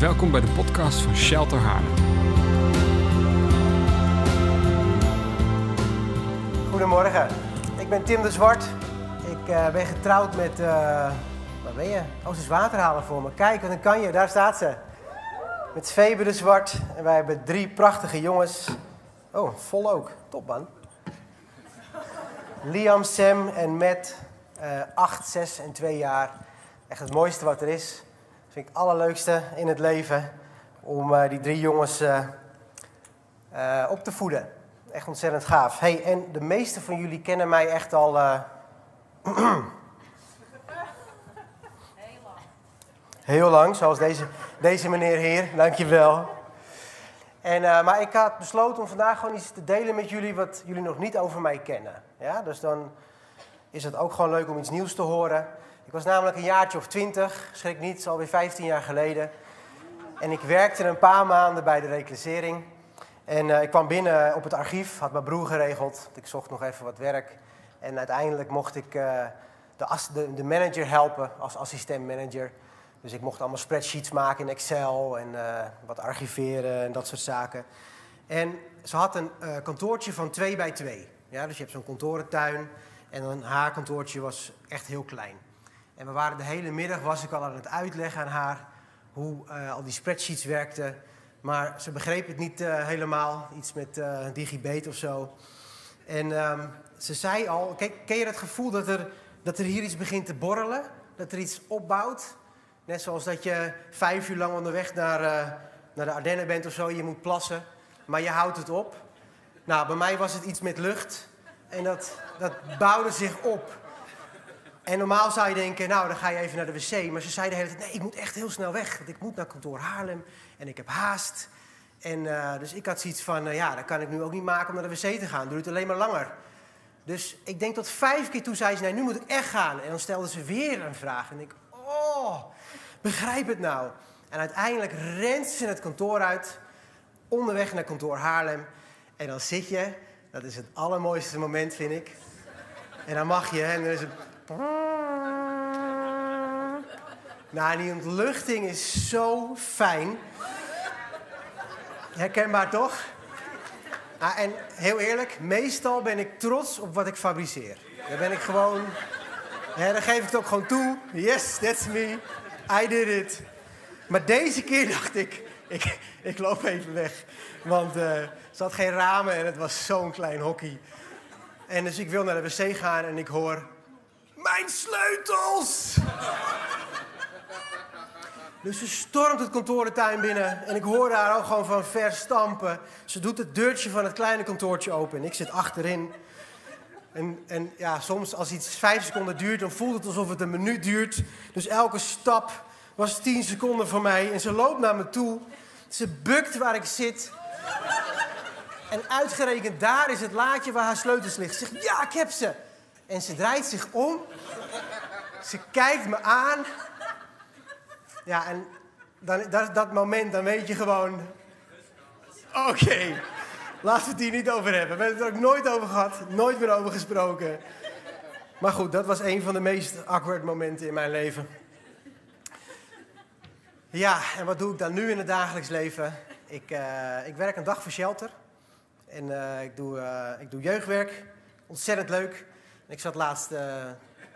Welkom bij de podcast van Shelter Haarlem. Goedemorgen, ik ben Tim de Zwart. Ik eh, ben getrouwd met, eh waar ben je? Oh, ze voor me. Kijk, een kan je, daar staat ze. Met Febe de Zwart. En wij hebben drie prachtige jongens. Oh, vol ook. Top man. Liam, Sam en Matt. eh 8, 6 en 2 jaar. Echt het mooiste wat er is. Vind ik het allerleukste in het leven. Om eh, die drie jongens eh, eh, op te voeden. Echt ontzettend gaaf. Hey, en de meeste van jullie kennen mij echt al. eh, Heel lang, zoals deze, deze meneer hier. Dankjewel. En, maar ik had besloten om vandaag gewoon iets te delen met jullie wat jullie nog niet over mij kennen. Ja, dus dan is het ook gewoon leuk om iets nieuws te horen. Ik was namelijk een jaartje of twintig, schrik niet, alweer 15 jaar geleden. En ik werkte een paar maanden bij de reclassering. En eh, ik kwam binnen op het archief, had mijn broer geregeld. Ik zocht nog even wat werk. En uiteindelijk mocht ik eh, de, de, manager helpen als assistent-manager. Dus ik mocht allemaal spreadsheets maken in Excel en eh, wat archiveren en dat soort zaken. En ze had een kantoortje van twee bij twee. Ja, dus je hebt zo'n kantorentuin en dan haar kantoortje was echt heel klein. En we waren de hele middag, was ik al aan het uitleggen aan haar hoe eh, al die spreadsheets werkten. Maar ze begreep het niet eh, helemaal, iets met eh digibet of zo. En ehm, ze zei al, ken, je dat gevoel dat er, dat er hier iets begint te borrelen? Dat er iets opbouwt? Net zoals dat je vijf uur lang onderweg naar, naar de Ardennen bent of zo, je moet plassen, maar je houdt het op. Nou, bij mij was het iets met lucht en dat, dat bouwde zich op. En normaal zou je denken, nou, dan ga je even naar de wc. Maar ze zei de hele tijd, nee, ik moet echt heel snel weg. Want ik moet naar kantoor Haarlem en ik heb haast. En eh, dus ik had zoiets van, eh, ja, dat kan ik nu ook niet maken om naar de wc te gaan. Duurt alleen maar langer. Dus ik denk tot vijf keer toe zei ze, nee, nu moet ik echt gaan. En dan stelde ze weer een vraag. En ik, oh, begrijp het nou. En uiteindelijk rent ze het kantoor uit, onderweg naar kantoor Haarlem. En dan zit je, dat is het allermooiste moment, vind ik. En dan mag je, en dan is het... Nou, die ontluchting is zo fijn. Herkenbaar toch? Ah, en heel eerlijk, meestal ben ik trots op wat ik fabriceer. Dan ben ik gewoon... Dan geef ik het ook gewoon toe. Yes, that's me. I did it. Maar deze keer dacht ik, ik, ik loop even weg. Want eh ze had geen ramen en het was zo'n klein hockey. En dus ik wil naar de wc gaan en ik hoor... Mijn sleutels! Dus ze stormt het kantorentuin binnen en ik hoor haar ook gewoon van ver stampen. Ze doet het deurtje van het kleine kantoortje open en ik zit achterin. En, en ja, soms als iets vijf seconden duurt, dan voelt het alsof het een minuut duurt. Dus elke stap was tien seconden voor mij en ze loopt naar me toe. Ze bukt waar ik zit. En uitgerekend daar is het laadje waar haar sleutels ligt. Ze zegt, ja, ik heb ze. En ze draait zich om. Ze kijkt me aan. Ja, en dan, dat, dat moment, dan weet je gewoon... Oké, laten we het hier niet over hebben. We hebben het er ook nooit over gehad. Nooit meer over gesproken. Maar goed, dat was een van de meest awkward momenten in mijn leven. Ja, en wat doe ik dan nu in het dagelijks leven? Ik, eh, ik werk een dag voor Shelter. En eh, ik, doe, eh, ik doe jeugdwerk. Ontzettend leuk. Ik zat laatst eh,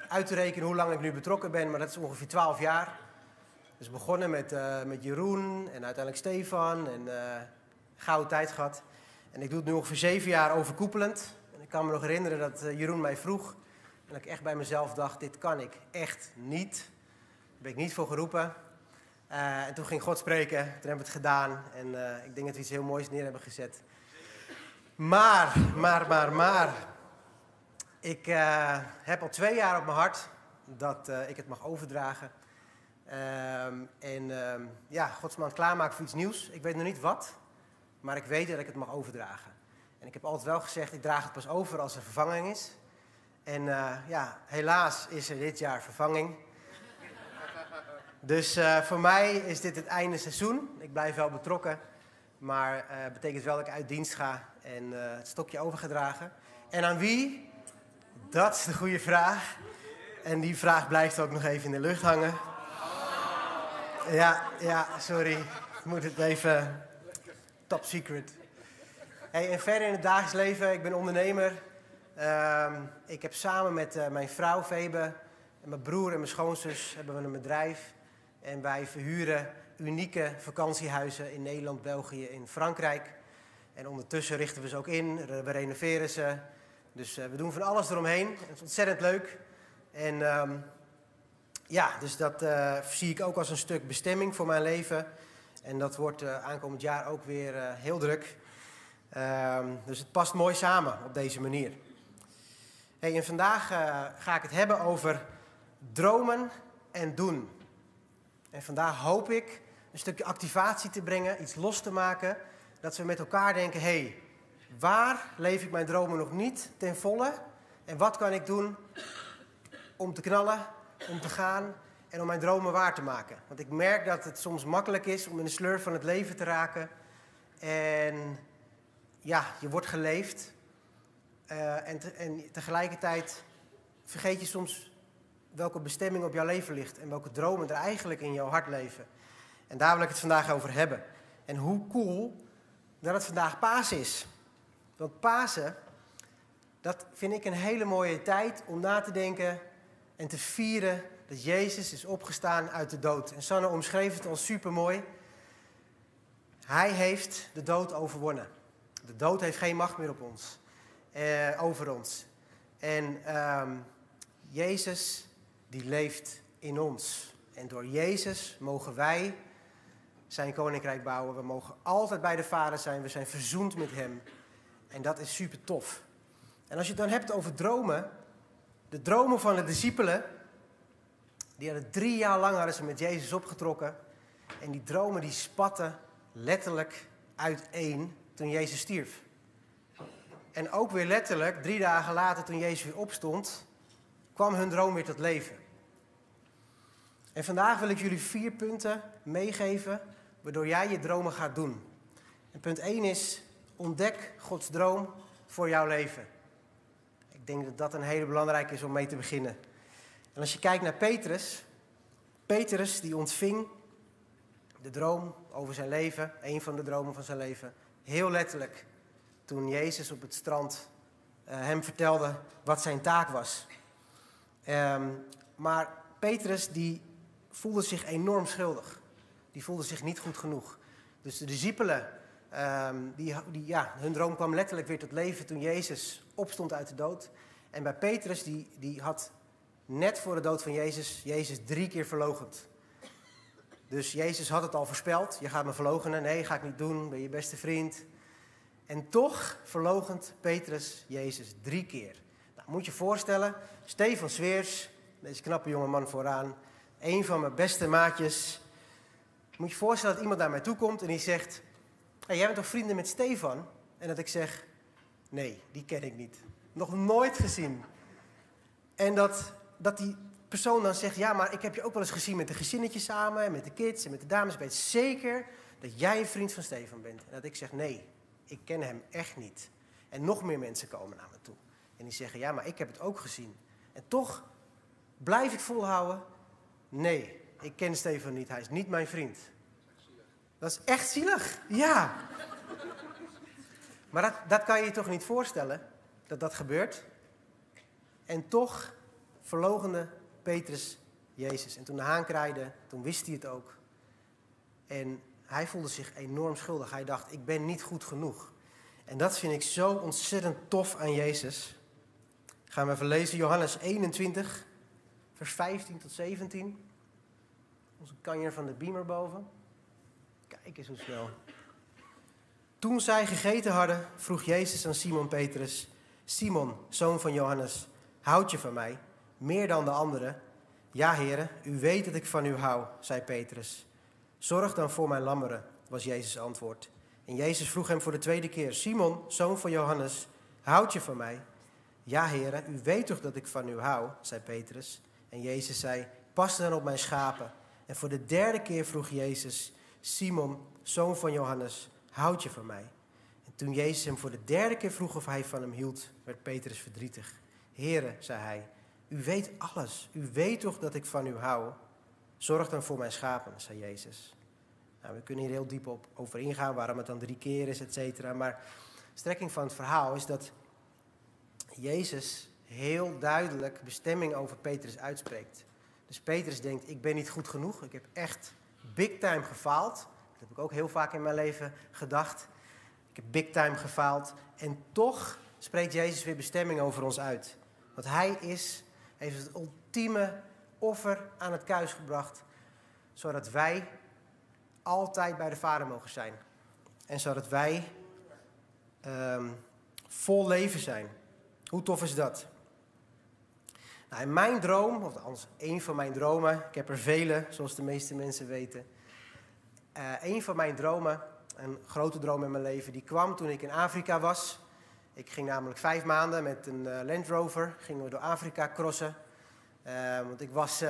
uit te rekenen hoe lang ik nu betrokken ben, maar dat is ongeveer 12 jaar. Dus begonnen met, eh, met Jeroen en uiteindelijk Stefan en eh gouden tijd gehad. En ik doe het nu ongeveer zeven jaar overkoepelend. En ik kan me nog herinneren dat Jeroen mij vroeg. En dat ik echt bij mezelf dacht, dit kan ik echt niet. Daar ben ik niet voor geroepen. En toen ging God spreken, toen hebben we het gedaan. En ik denk dat we iets heel moois neer hebben gezet. Maar, maar, maar, maar. Ik eh, heb al twee jaar op mijn hart dat eh, ik het mag overdragen. Ehm, en ehm, ja, Gods man klaarmaken voor iets nieuws. Ik weet nog niet wat, maar ik weet dat ik het mag overdragen. En ik heb altijd wel gezegd, ik draag het pas over als er vervanging is. En eh, ja, helaas is er dit jaar vervanging. Dus voor mij is dit het einde seizoen. Ik blijf wel betrokken, maar het betekent wel dat ik uit dienst ga en het stokje overgedragen. En aan wie? Dat is de goede vraag. En die vraag blijft ook nog even in de lucht hangen. Ja, ja, sorry. Ik moet het even... Top secret. Hey, en verder in het dagelijks leven, ik ben ondernemer. Ehm, ik heb samen met eh, mijn vrouw Febe en mijn broer en mijn schoonzus hebben we een bedrijf. En wij verhuren unieke vakantiehuizen in Nederland, België en Frankrijk. En ondertussen richten we ze ook in, we renoveren ze. Dus eh, we doen van alles eromheen. Het is ontzettend leuk. En ehm, ja, dus dat uh, zie ik ook als een stuk bestemming voor mijn leven. En dat wordt uh, aankomend jaar ook weer heel druk. Ehm, dus het past mooi samen op deze manier. Hey, en vandaag ga ik het hebben over dromen en doen. En vandaag hoop ik een stukje activatie te brengen, iets los te maken. Dat we met elkaar denken, hé, hey, waar leef ik mijn dromen nog niet ten volle? En wat kan ik doen om te knallen, om te gaan en om mijn dromen waar te maken? Want ik merk dat het soms makkelijk is om in de sleur van het leven te raken. En ja, je wordt geleefd. Uh, en, en tegelijkertijd vergeet je soms welke bestemming op jouw leven ligt en welke dromen er eigenlijk in jouw hart leven. En daar wil ik het vandaag over hebben. En hoe cool dat het vandaag Paas is. Want Pasen, dat vind ik een hele mooie tijd om na te denken en te vieren dat Jezus is opgestaan uit de dood. En Sanne omschreef het al super mooi. Hij heeft de dood overwonnen. De dood heeft geen macht meer op ons, eh, over ons. En ehm, Jezus die leeft in ons. En door Jezus mogen wij zijn koninkrijk bouwen. We mogen altijd bij de Vader zijn. We zijn verzoend met Hem. En dat is super tof. En als je het dan hebt over dromen. De dromen van de discipelen. Die hadden drie jaar lang hadden ze met Jezus opgetrokken. En die dromen die spatten letterlijk uiteen toen Jezus stierf. En ook weer letterlijk, drie dagen later toen Jezus weer opstond, kwam hun droom weer tot leven. En vandaag wil ik jullie vier punten meegeven waardoor jij je dromen gaat doen. En punt 1 is, ontdek Gods droom voor jouw leven. Ik denk dat dat een hele belangrijke is om mee te beginnen. En als je kijkt naar Petrus, Petrus die ontving de droom over zijn leven, een van de dromen van zijn leven, heel letterlijk toen Jezus op het strand uh, hem vertelde wat zijn taak was. Um, maar Petrus die voelde zich enorm schuldig. Die voelde zich niet goed genoeg. Dus de discipelen, um, die, die, ja, hun droom kwam letterlijk weer tot leven toen Jezus opstond uit de dood. En bij Petrus, die, die had net voor de dood van Jezus, Jezus drie keer verlogend. Dus Jezus had het al voorspeld. Je gaat me verlogenen. Nee, ga ik niet doen. Ben je beste vriend. En toch verlogend Petrus Jezus drie keer. Nou, moet je voorstellen, Stefan Sveers, deze knappe jonge man vooraan, een van mijn beste maatjes. Moet je voorstellen dat iemand naar mij toe komt en die zegt: Jij bent toch vrienden met Stefan? En dat ik zeg: Nee, die ken ik niet. Nog nooit gezien. En dat, dat die persoon dan zegt: Ja, maar ik heb je ook wel eens gezien met de gezinnetjes samen, en met de kids en met de dames. Ik weet zeker dat jij een vriend van Stefan bent. En dat ik zeg: Nee, ik ken hem echt niet. En nog meer mensen komen naar me toe. En die zeggen: Ja, maar ik heb het ook gezien. En toch blijf ik volhouden Nee, ik ken Stefan niet. Hij is niet mijn vriend. Dat is echt zielig. Ja. Maar dat, dat kan je je toch niet voorstellen, dat dat gebeurt? En toch verlogende Petrus Jezus. En toen de haan kraaide, toen wist hij het ook. En hij voelde zich enorm schuldig. Hij dacht, ik ben niet goed genoeg. En dat vind ik zo ontzettend tof aan Jezus. Gaan we even lezen, Johannes 21, vers 15 tot 17. Onze kanjer van de beamer boven. Kijk eens hoe snel. Toen zij gegeten hadden, vroeg Jezus aan Simon Petrus: Simon, zoon van Johannes, houd je van mij, meer dan de anderen? Ja, heren, u weet dat ik van u hou, zei Petrus. Zorg dan voor mijn lammeren, was Jezus' antwoord. En Jezus vroeg hem voor de tweede keer: Simon, zoon van Johannes, houd je van mij? Ja, heren, u weet toch dat ik van u hou, zei Petrus. En Jezus zei: Pas dan op mijn schapen. En voor de derde keer vroeg Jezus: Simon, zoon van Johannes, houd je van mij? En toen Jezus hem voor de derde keer vroeg of hij van hem hield, werd Petrus verdrietig. Heere, zei hij, u weet alles. U weet toch dat ik van u hou? Zorg dan voor mijn schapen, zei Jezus. Nou, we kunnen hier heel diep op over ingaan, waarom het dan drie keer is, et cetera. Maar de strekking van het verhaal is dat Jezus heel duidelijk bestemming over Petrus uitspreekt. Dus Petrus denkt, ik ben niet goed genoeg, ik heb echt big time gefaald. Dat heb ik ook heel vaak in mijn leven gedacht. Ik heb big time gefaald. En toch spreekt Jezus weer bestemming over ons uit. Want hij is, heeft het ultieme offer aan het kruis gebracht, zodat wij altijd bij de Vader mogen zijn. En zodat wij ehm, vol leven zijn. Hoe tof is dat? Nou, mijn droom, of althans één van mijn dromen, ik heb er vele, zoals de meeste mensen weten. Uh, een van mijn dromen, een grote droom in mijn leven, die kwam toen ik in Afrika was. Ik ging namelijk vijf maanden met een uh, Land Rover, gingen we door Afrika crossen. Uh, want ik was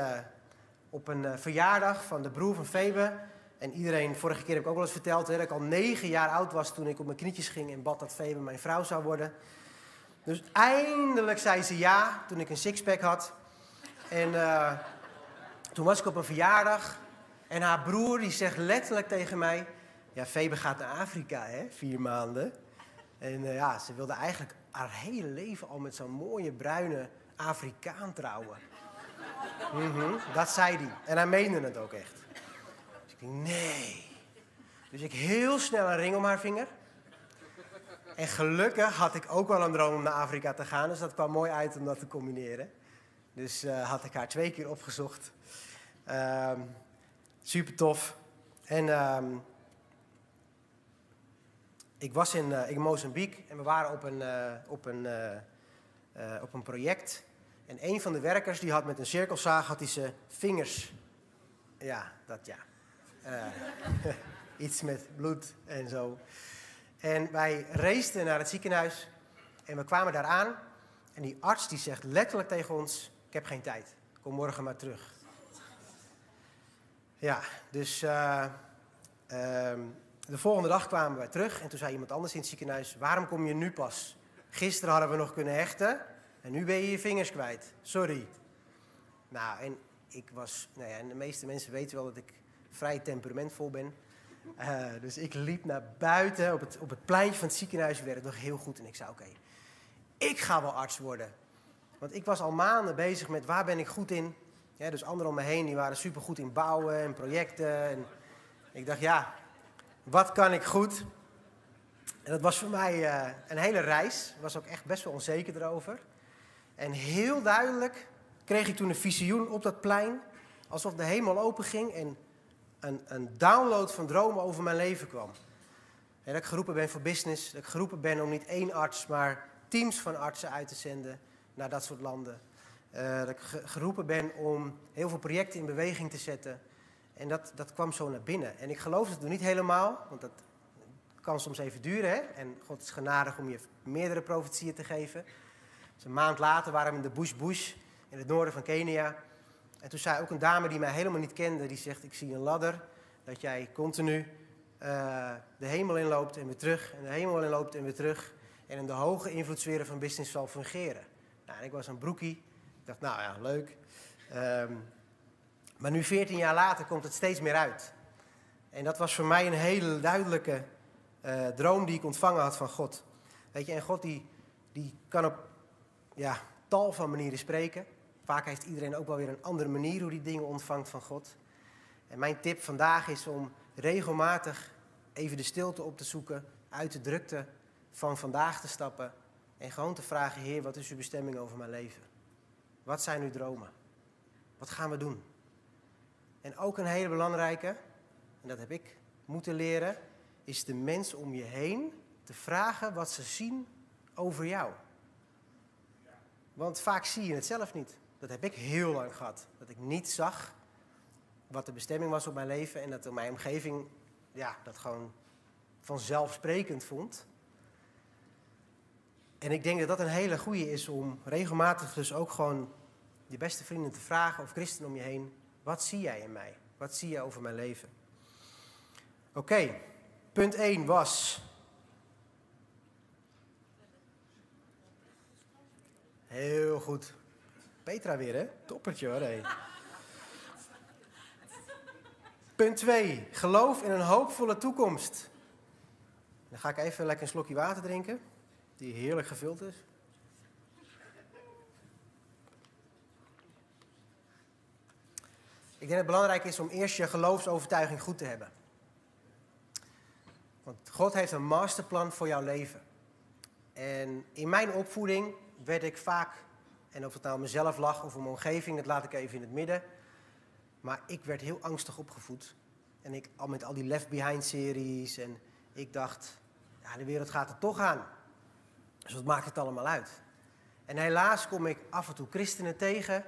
op een verjaardag van de broer van Febe. En iedereen, vorige keer heb ik ook wel eens verteld, hè, dat ik al negen jaar oud was toen ik op mijn knietjes ging en bad dat Febe mijn vrouw zou worden. Dus eindelijk zei ze ja, toen ik een sixpack had. En uh, toen was ik op een verjaardag. En haar broer die zegt letterlijk tegen mij... Ja, Febe gaat naar Afrika, hè, vier maanden. En uh, ja, ze wilde eigenlijk haar hele leven al met zo'n mooie bruine Afrikaan trouwen. -hmm, dat zei hij. En hij meende het ook echt. Dus ik denk, nee. Dus ik heel snel een ring om haar vinger. En gelukkig had ik ook wel een droom om naar Afrika te gaan, dus dat kwam mooi uit om dat te combineren. Dus uh, had ik haar twee keer opgezocht. Um, super tof. En um, ik was in, uh, in Mozambique en we waren op een, uh, op, een, op een project. En een van de werkers die had met een cirkelzaag had hij zijn vingers. Ja, dat ja. iets met bloed en zo. En wij raceten naar het ziekenhuis en we kwamen daar aan. En die arts die zegt letterlijk tegen ons, ik heb geen tijd, kom morgen maar terug. Ja, dus uh, uh, de volgende dag kwamen wij terug en toen zei iemand anders in het ziekenhuis, waarom kom je nu pas? Gisteren hadden we nog kunnen hechten en nu ben je je vingers kwijt. Sorry. Nou, en ik was, nou ja, en de meeste mensen weten wel dat ik vrij temperamentvol ben. Uh, dus ik liep naar buiten op het, op het pleintje van het ziekenhuis. werd het nog heel goed. En ik zei: Oké, ik ga wel arts worden. Want ik was al maanden bezig met waar ben ik goed in. Ja, dus anderen om me heen die waren super goed in bouwen en projecten. En ik dacht: Ja, wat kan ik goed? En dat was voor mij uh, een hele reis. Ik was ook echt best wel onzeker erover. En heel duidelijk kreeg ik toen een visioen op dat plein. Alsof de hemel open ging en een, download van dromen over mijn leven kwam. Dat ik geroepen ben voor business, dat ik geroepen ben om niet één arts, maar teams van artsen uit te zenden naar dat soort landen. Uh, dat ik geroepen ben om heel veel projecten in beweging te zetten. En dat, dat kwam zo naar binnen. En ik geloof het nog niet helemaal, want dat kan soms even duren. Hè? En God is genadig om je meerdere profetieën te geven. Dus een maand later waren we in de Bush Bush in het noorden van Kenia. En toen zei ook een dame die mij helemaal niet kende, die zegt, ik zie een ladder, dat jij continu uh, de hemel inloopt en weer terug, en de hemel inloopt en weer terug, en in de hoge invloedssferen van business zal fungeren. Nou, ik was een broekie, ik dacht, nou ja, leuk. Um, maar nu, 14 jaar later, komt het steeds meer uit. En dat was voor mij een hele duidelijke uh, droom die ik ontvangen had van God. Weet je, en God die, die kan op ja, tal van manieren spreken. Vaak heeft iedereen ook wel weer een andere manier hoe die dingen ontvangt van God. En mijn tip vandaag is om regelmatig even de stilte op te zoeken, uit de drukte van vandaag te stappen en gewoon te vragen, Heer, wat is uw bestemming over mijn leven? Wat zijn uw dromen? Wat gaan we doen? En ook een hele belangrijke, en dat heb ik moeten leren, is de mens om je heen te vragen wat ze zien over jou. Want vaak zie je het zelf niet. Dat heb ik heel lang gehad. Dat ik niet zag wat de bestemming was op mijn leven en dat mijn omgeving ja, dat gewoon vanzelfsprekend vond. En ik denk dat dat een hele goede is om regelmatig dus ook gewoon je beste vrienden te vragen of christenen om je heen. Wat zie jij in mij? Wat zie je over mijn leven? Oké, punt 1 was. Heel goed. Petra weer, hè? Toppertje hoor. Hey. Punt 2. Geloof in een hoopvolle toekomst. Dan ga ik even lekker een slokje water drinken, die heerlijk gevuld is. Ik denk dat het belangrijk is om eerst je geloofsovertuiging goed te hebben. Want God heeft een masterplan voor jouw leven. En in mijn opvoeding werd ik vaak, en of het nou mezelf lag of mijn omgeving, dat laat ik even in het midden. Maar ik werd heel angstig opgevoed. En ik al met al die Left Behind series. En ik dacht, ja, de wereld gaat er toch aan. Dus wat maakt het allemaal uit? En helaas kom ik af en toe christenen tegen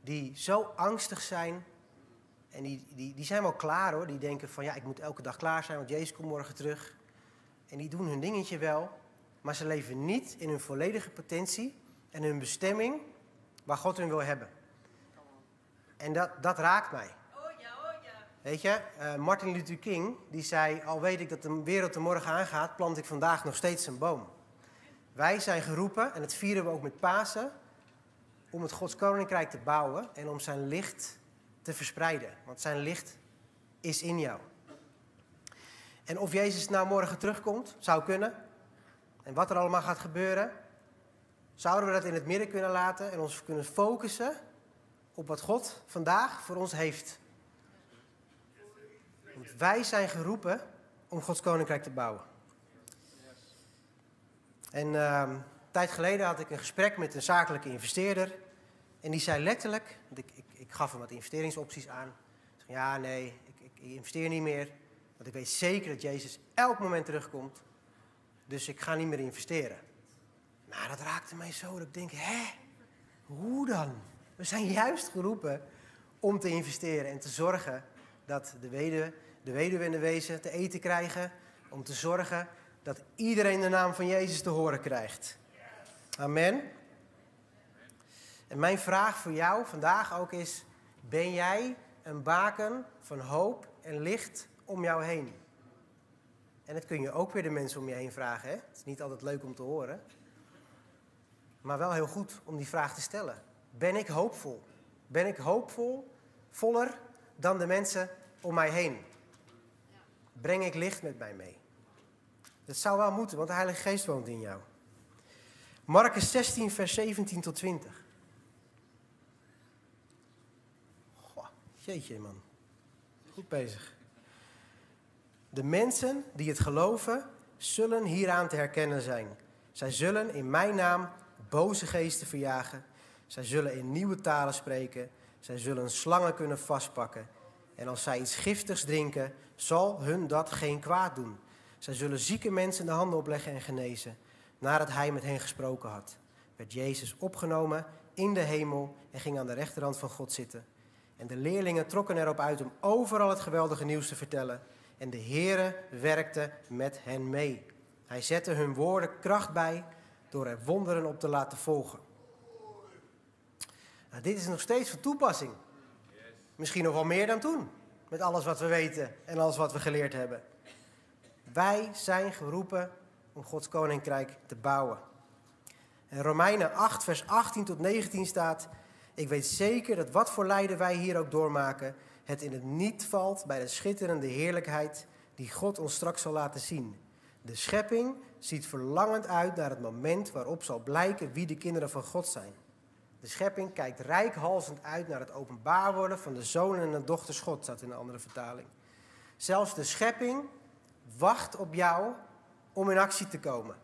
die zo angstig zijn. En die, die, die zijn wel klaar hoor. Die denken van ja, ik moet elke dag klaar zijn, want Jezus komt morgen terug. En die doen hun dingetje wel. Maar ze leven niet in hun volledige potentie en hun bestemming waar God hun wil hebben. En dat, dat raakt mij. Weet je, uh, Martin Luther King die zei: Al weet ik dat de wereld er morgen aangaat, plant ik vandaag nog steeds een boom. Wij zijn geroepen, en dat vieren we ook met Pasen, om het Gods koninkrijk te bouwen en om zijn licht te verspreiden. Want zijn licht is in jou. En of Jezus nou morgen terugkomt, zou kunnen. En wat er allemaal gaat gebeuren, zouden we dat in het midden kunnen laten en ons kunnen focussen op wat God vandaag voor ons heeft. Want wij zijn geroepen om Gods koninkrijk te bouwen. En uh, een tijd geleden had ik een gesprek met een zakelijke investeerder. En die zei letterlijk, ik, ik, ik gaf hem wat investeringsopties aan. Zei, ja, nee, ik, ik, investeer niet meer. Want ik weet zeker dat Jezus elk moment terugkomt. Dus ik ga niet meer investeren. Nou, dat raakte mij zo dat ik denk, hè, hoe dan? We zijn juist geroepen om te investeren en te zorgen dat de weduwe, de weduwe en de wezen te eten krijgen. Om te zorgen dat iedereen de naam van Jezus te horen krijgt. Amen. En mijn vraag voor jou vandaag ook is: ben jij een baken van hoop en licht om jou heen? En dat kun je ook weer de mensen om je heen vragen. Hè? Het is niet altijd leuk om te horen. Maar wel heel goed om die vraag te stellen. Ben ik hoopvol? Ben ik hoopvol, voller dan de mensen om mij heen? Breng ik licht met mij mee? Dat zou wel moeten, want de Heilige Geest woont in jou. Marcus 16, vers 17 tot 20. Goh, jeetje man. Goed bezig. De mensen die het geloven, zullen hieraan te herkennen zijn. Zij zullen in mijn naam boze geesten verjagen. Zij zullen in nieuwe talen spreken. Zij zullen slangen kunnen vastpakken. En als zij iets giftigs drinken, zal hun dat geen kwaad doen. Zij zullen zieke mensen de handen opleggen en genezen. Nadat hij met hen gesproken had, werd Jezus opgenomen in de hemel en ging aan de rechterhand van God zitten. En de leerlingen trokken erop uit om overal het geweldige nieuws te vertellen. En de Heere werkte met hen mee. Hij zette hun woorden kracht bij door er wonderen op te laten volgen. Nou, dit is nog steeds van toepassing. Misschien nog wel meer dan toen. Met alles wat we weten en alles wat we geleerd hebben. Wij zijn geroepen om Gods koninkrijk te bouwen. In Romeinen 8, vers 18 tot 19 staat: Ik weet zeker dat wat voor lijden wij hier ook doormaken, het in het niet valt bij de schitterende heerlijkheid die God ons straks zal laten zien. De schepping ziet verlangend uit naar het moment waarop zal blijken wie de kinderen van God zijn. De schepping kijkt rijkhalsend uit naar het openbaar worden van de zonen en de dochters God, staat in een andere vertaling. Zelfs de schepping wacht op jou om in actie te komen.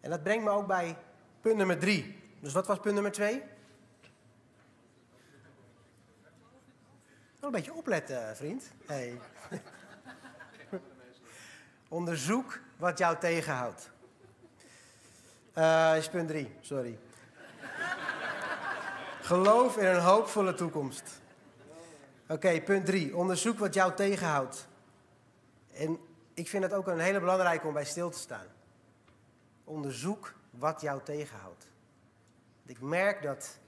En dat brengt me ook bij punt nummer drie. Dus wat was punt nummer twee? Wel een beetje opletten, vriend. Hey. Onderzoek wat jou tegenhoudt. Uh, is punt 3, sorry. Geloof in een hoopvolle toekomst. Oké, punt 3. Onderzoek wat jou tegenhoudt. En ik vind het ook een hele belangrijke om bij stil te staan. Onderzoek wat jou tegenhoudt. Ik merk dat,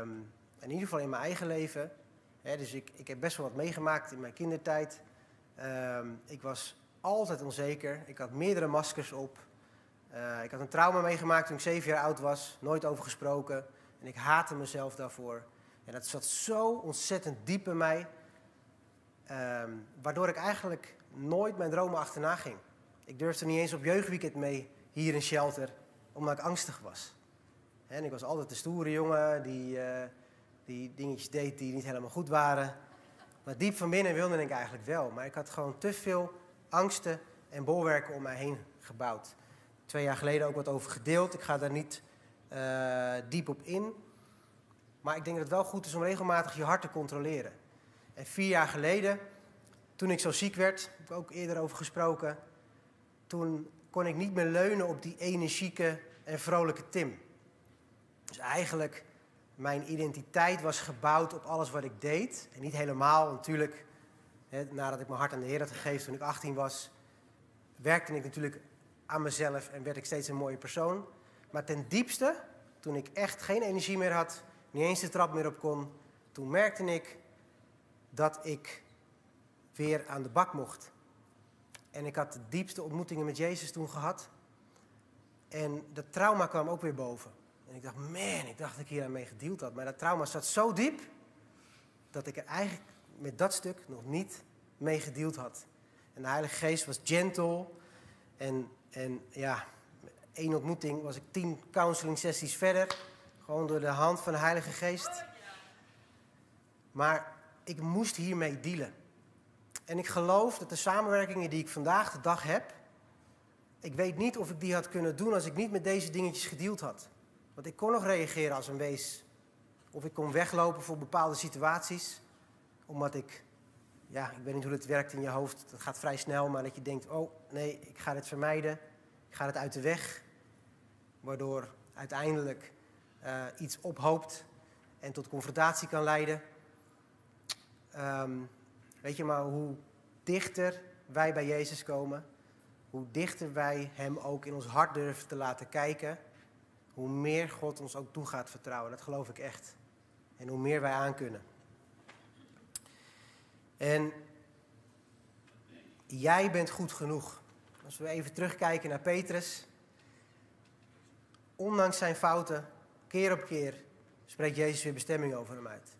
um, in ieder geval in mijn eigen leven, hè, dus ik, ik heb best wel wat meegemaakt in mijn kindertijd. Um, ik was altijd onzeker. Ik had meerdere maskers op. Uh, ik had een trauma meegemaakt toen ik zeven jaar oud was, nooit over gesproken. En ik haatte mezelf daarvoor. En dat zat zo ontzettend diep in mij, ehm, waardoor ik eigenlijk nooit mijn dromen achterna ging. Ik durfde niet eens op jeugdweekend mee hier in Shelter, omdat ik angstig was. En ik was altijd de stoere jongen die, eh, die dingetjes deed die niet helemaal goed waren. Maar diep van binnen wilde ik eigenlijk wel. Maar ik had gewoon te veel angsten en bolwerken om mij heen gebouwd. Twee jaar geleden ook wat over gedeeld. Ik ga daar niet uh, diep op in. Maar ik denk dat het wel goed is om regelmatig je hart te controleren. En vier jaar geleden, toen ik zo ziek werd, heb ik ook eerder over gesproken. Toen kon ik niet meer leunen op die energieke en vrolijke Tim. Dus eigenlijk, mijn identiteit was gebouwd op alles wat ik deed. En niet helemaal, natuurlijk. Nadat ik mijn hart aan de Heer had gegeven toen ik 18 was, werkte ik natuurlijk aan mezelf en werd ik steeds een mooie persoon. Maar ten diepste, toen ik echt geen energie meer had, niet eens de trap meer op kon, toen merkte ik dat ik weer aan de bak mocht. En ik had de diepste ontmoetingen met Jezus toen gehad. En dat trauma kwam ook weer boven. En ik dacht, man, ik dacht dat ik hier aan mee gedeeld had. Maar dat trauma zat zo diep dat ik er eigenlijk met dat stuk nog niet mee gedeeld had. En de Heilige Geest was gentle. En, en ja, één ontmoeting was ik tien counseling sessies verder. Gewoon door de hand van de Heilige Geest. Maar ik moest hiermee dealen. En ik geloof dat de samenwerkingen die ik vandaag de dag heb. Ik weet niet of ik die had kunnen doen als ik niet met deze dingetjes gedeeld had. Want ik kon nog reageren als een wees. Of ik kon weglopen voor bepaalde situaties. Omdat ik, ja, ik weet niet hoe het werkt in je hoofd. Dat gaat vrij snel, maar dat je denkt, oh nee, ik ga dit vermijden. Ik ga het uit de weg. Waardoor uiteindelijk uh, iets ophoopt en tot confrontatie kan leiden. Um, weet je maar hoe dichter wij bij Jezus komen, hoe dichter wij Hem ook in ons hart durven te laten kijken, hoe meer God ons ook toe gaat vertrouwen. Dat geloof ik echt. En hoe meer wij aan kunnen. En jij bent goed genoeg. Als we even terugkijken naar Petrus. Ondanks zijn fouten, keer op keer, spreekt Jezus weer bestemming over hem uit.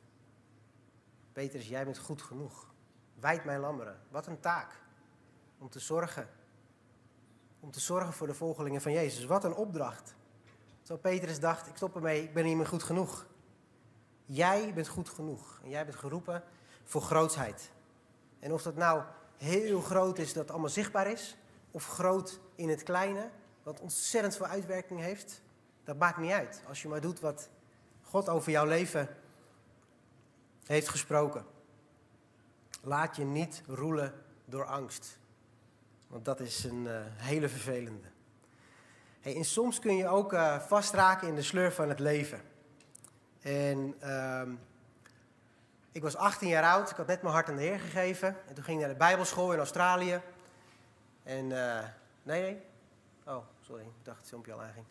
Petrus, jij bent goed genoeg. Wijd mijn lammeren. Wat een taak. Om te zorgen. Om te zorgen voor de volgelingen van Jezus. Wat een opdracht. Zo Petrus dacht, ik stop ermee, ik ben niet meer goed genoeg. Jij bent goed genoeg. En jij bent geroepen voor grootsheid. En of dat nou heel groot is dat allemaal zichtbaar is, of groot in het kleine, wat ontzettend veel uitwerking heeft, dat maakt niet uit. Als je maar doet wat God over jouw leven heeft gesproken. Laat je niet roelen door angst. Want dat is een uh, hele vervelende. En soms kun je ook uh, vastraken in de sleur van het leven. En uh, ik was 18 jaar oud, ik had net mijn hart aan de Heer gegeven. En toen ging ik naar de Bijbelschool in Australië. En, uh, nee, nee. Oh, sorry, ik dacht het filmpje al aanging.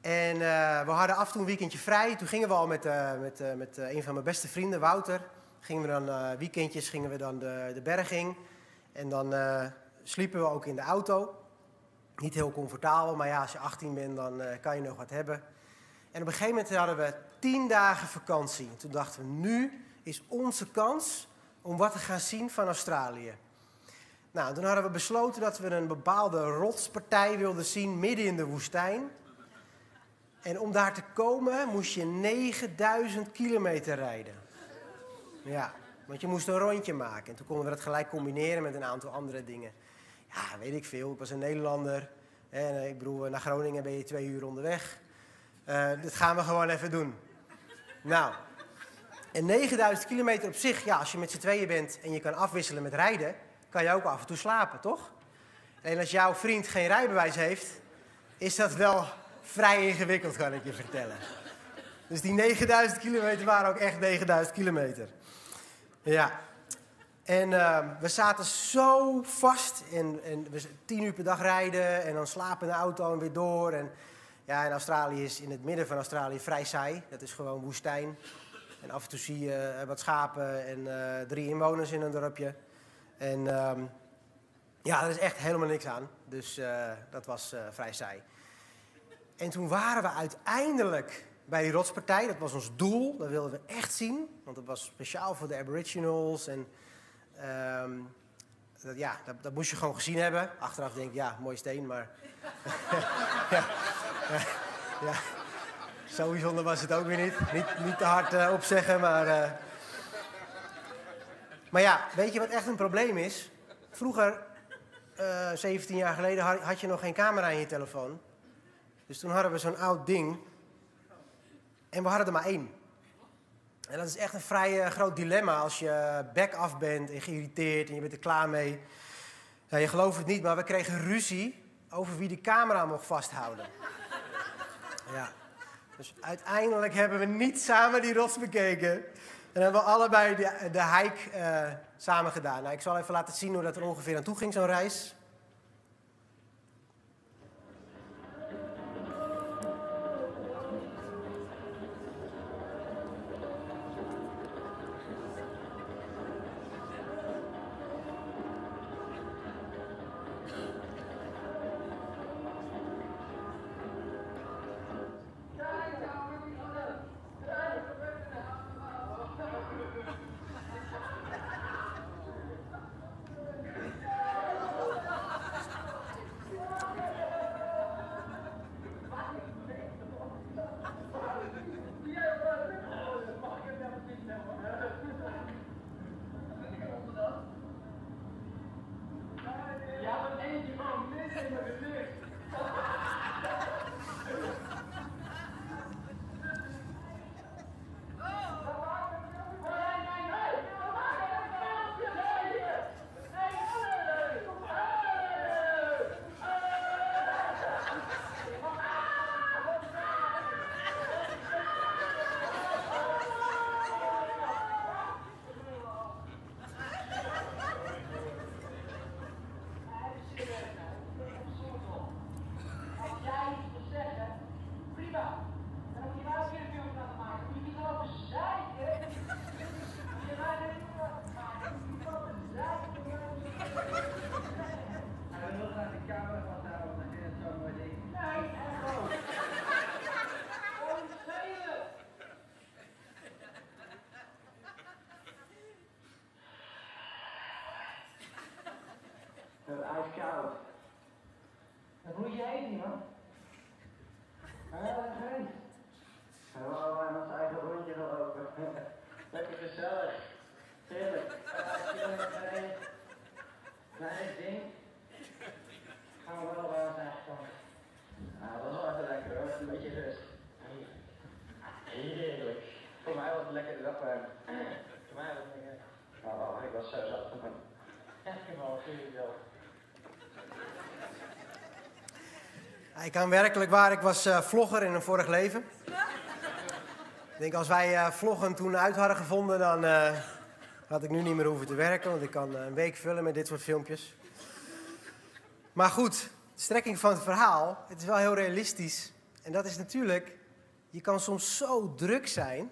En uh, we hadden af en toe een weekendje vrij. Toen gingen we al met, uh, met, met een van mijn beste vrienden, Wouter. Gingen we dan weekendjes gingen we dan de, de berg in. En dan sliepen we ook in de auto. Niet heel comfortabel, maar ja, als je 18 bent, dan kan je nog wat hebben. En op een gegeven moment hadden we tien dagen vakantie. En toen dachten we, nu is onze kans om wat te gaan zien van Australië. Nou, toen hadden we besloten dat we een bepaalde rotspartij wilden zien midden in de woestijn. En om daar te komen moest je 9000 kilometer rijden. Ja, want je moest een rondje maken. En toen konden we dat gelijk combineren met een aantal andere dingen. Ja, weet ik veel. Ik was een Nederlander. En eh, ik bedoel, naar Groningen ben je twee uur onderweg. Uh, dit gaan we gewoon even doen. Nou, en 9000 kilometer op zich, ja, als je met z'n tweeën bent en je kan afwisselen met rijden, kan je ook af en toe slapen, toch? En als jouw vriend geen rijbewijs heeft, is dat wel vrij ingewikkeld, kan ik je vertellen. Dus die 9000 kilometer waren ook echt 9000 kilometer. Ja. En uh, we zaten zo vast. En, en we tien uur per dag rijden en dan slapen in de auto en weer door. En ja, in Australië is in het midden van Australië vrij saai. Dat is gewoon woestijn. En af en toe zie je uh, wat schapen en uh, drie inwoners in een dorpje. En um, ja, er is echt helemaal niks aan. Dus uh, dat was vrij saai. En toen waren we uiteindelijk bij die rotspartij. Dat was ons doel, dat wilden we echt zien. Want het was speciaal voor de aboriginals. En ehm, dat, ja, dat, dat, moest je gewoon gezien hebben. Achteraf denk ik, ja, mooi steen, maar... ja, ja, Zo was het ook weer niet. Niet, niet te hard uh, opzeggen, maar... Uh... Maar ja, weet je wat echt een probleem is? Vroeger, uh, 17 jaar geleden, had je nog geen camera in je telefoon. Dus toen hadden we zo'n oud ding. En we hadden er maar één. En dat is echt een vrij groot dilemma als je back af bent en geïrriteerd en je bent er klaar mee. Ja, je gelooft het niet, maar we kregen ruzie over wie de camera mocht vasthouden. Ja. Dus uiteindelijk hebben we niet samen die rots bekeken. En hebben we allebei de, de hike uh, samen gedaan. Nou, ik zal even laten zien hoe dat er ongeveer aan toe ging, zo'n reis. Ik kan werkelijk waar, ik was uh, vlogger in een vorig leven. Ik denk als wij uh, vloggen toen uit hadden gevonden, dan uh, had ik nu niet meer hoeven te werken. Want ik kan een week vullen met dit soort filmpjes. Maar goed, strekking van het verhaal, het is wel heel realistisch. En dat is natuurlijk, je kan soms zo druk zijn